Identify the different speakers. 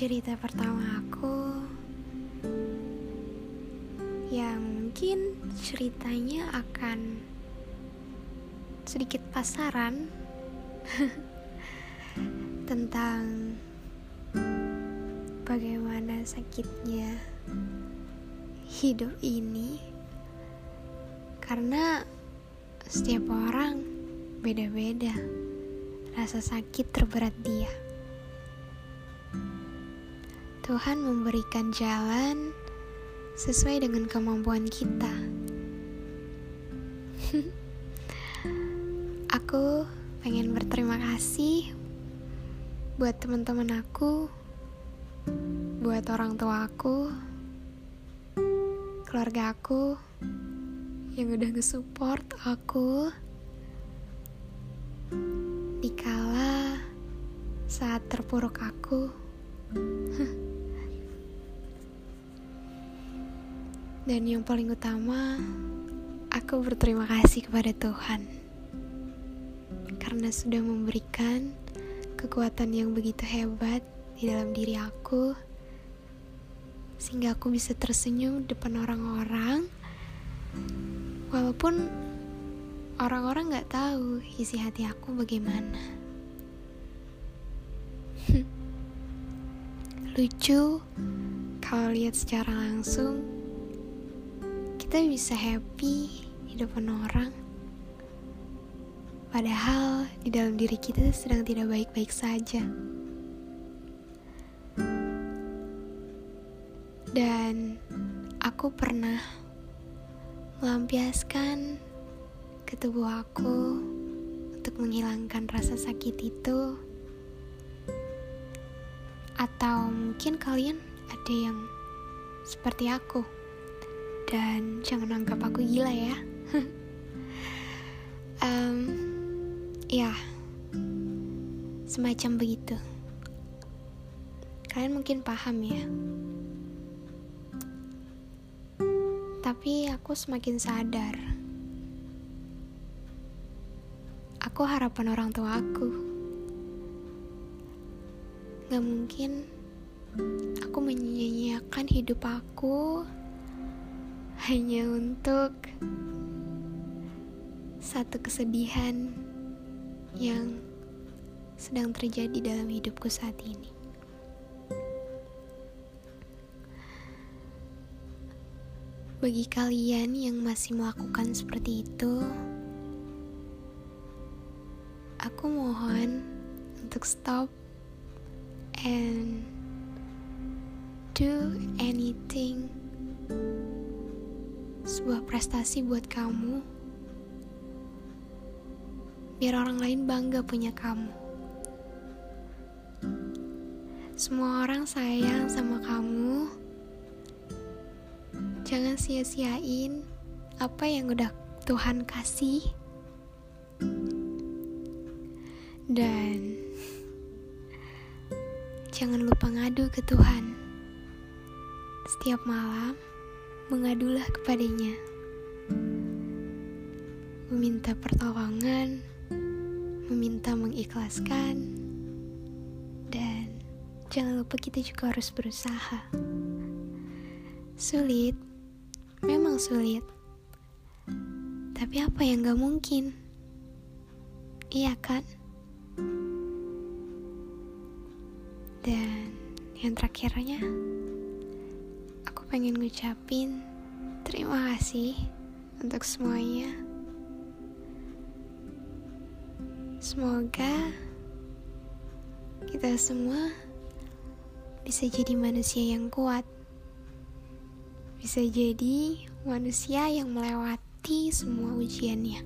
Speaker 1: cerita pertama aku yang mungkin ceritanya akan sedikit pasaran tentang bagaimana sakitnya hidup ini karena setiap orang beda-beda rasa sakit terberat dia. Tuhan memberikan jalan sesuai dengan kemampuan kita. aku pengen berterima kasih buat teman-teman aku, buat orang tua aku, keluarga aku yang udah nge-support aku dikala saat terpuruk aku. Dan yang paling utama, aku berterima kasih kepada Tuhan karena sudah memberikan kekuatan yang begitu hebat di dalam diri aku, sehingga aku bisa tersenyum depan orang-orang, walaupun orang-orang gak tahu isi hati aku bagaimana. Lucu kalau lihat secara langsung kita bisa happy di depan orang. Padahal di dalam diri kita sedang tidak baik-baik saja. Dan aku pernah melampiaskan ke tubuh aku untuk menghilangkan rasa sakit itu atau mungkin kalian ada yang seperti aku? Dan jangan anggap aku gila ya. Um, ya semacam begitu. Kalian mungkin paham ya. Tapi aku semakin sadar. Aku harapan orang tua aku gak mungkin aku menyanyiakan hidup aku hanya untuk satu kesedihan yang sedang terjadi dalam hidupku saat ini. Bagi kalian yang masih melakukan seperti itu, aku mohon untuk stop and do anything sebuah prestasi buat kamu, biar orang lain bangga punya kamu. Semua orang sayang sama kamu. Jangan sia-siain apa yang udah Tuhan kasih. Dan jangan lupa ngadu ke Tuhan. Setiap malam mengadulah kepadanya, meminta pertolongan, meminta mengikhlaskan, dan jangan lupa kita juga harus berusaha. Sulit, memang sulit, tapi apa yang gak mungkin? Iya kan? Dan yang terakhirnya, pengen ngucapin terima kasih untuk semuanya. Semoga kita semua bisa jadi manusia yang kuat, bisa jadi manusia yang melewati semua ujiannya.